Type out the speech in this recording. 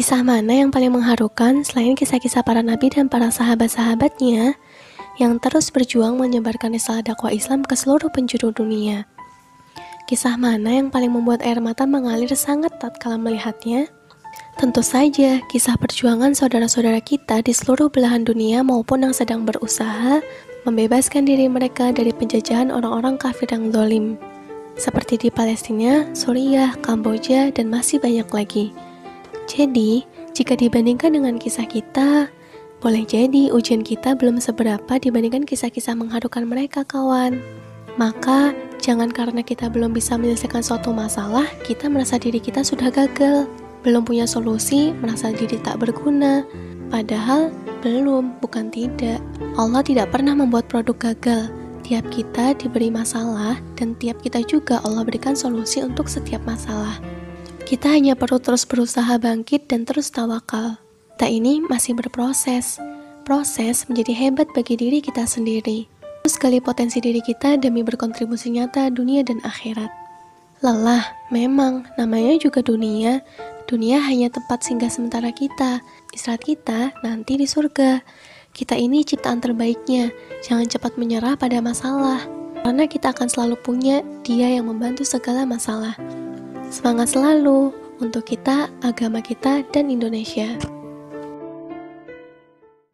Kisah mana yang paling mengharukan selain kisah-kisah para nabi dan para sahabat-sahabatnya yang terus berjuang menyebarkan risalah dakwah Islam ke seluruh penjuru dunia? Kisah mana yang paling membuat air mata mengalir sangat tatkala melihatnya? Tentu saja, kisah perjuangan saudara-saudara kita di seluruh belahan dunia maupun yang sedang berusaha membebaskan diri mereka dari penjajahan orang-orang kafir yang zalim seperti di Palestina, Suriah, Kamboja, dan masih banyak lagi. Jadi, jika dibandingkan dengan kisah kita, boleh jadi ujian kita belum seberapa dibandingkan kisah-kisah mengharukan mereka, kawan. Maka, jangan karena kita belum bisa menyelesaikan suatu masalah, kita merasa diri kita sudah gagal. Belum punya solusi, merasa diri tak berguna. Padahal, belum, bukan tidak. Allah tidak pernah membuat produk gagal, Tiap kita diberi masalah, dan tiap kita juga Allah berikan solusi untuk setiap masalah. Kita hanya perlu terus berusaha bangkit dan terus tawakal. Tak ini masih berproses. Proses menjadi hebat bagi diri kita sendiri. Terus gali potensi diri kita demi berkontribusi nyata dunia dan akhirat. Lelah, memang namanya juga dunia. Dunia hanya tempat singgah sementara kita. Istirahat kita nanti di surga. Kita ini ciptaan terbaiknya, jangan cepat menyerah pada masalah, karena kita akan selalu punya Dia yang membantu segala masalah. Semangat selalu untuk kita, agama kita, dan Indonesia.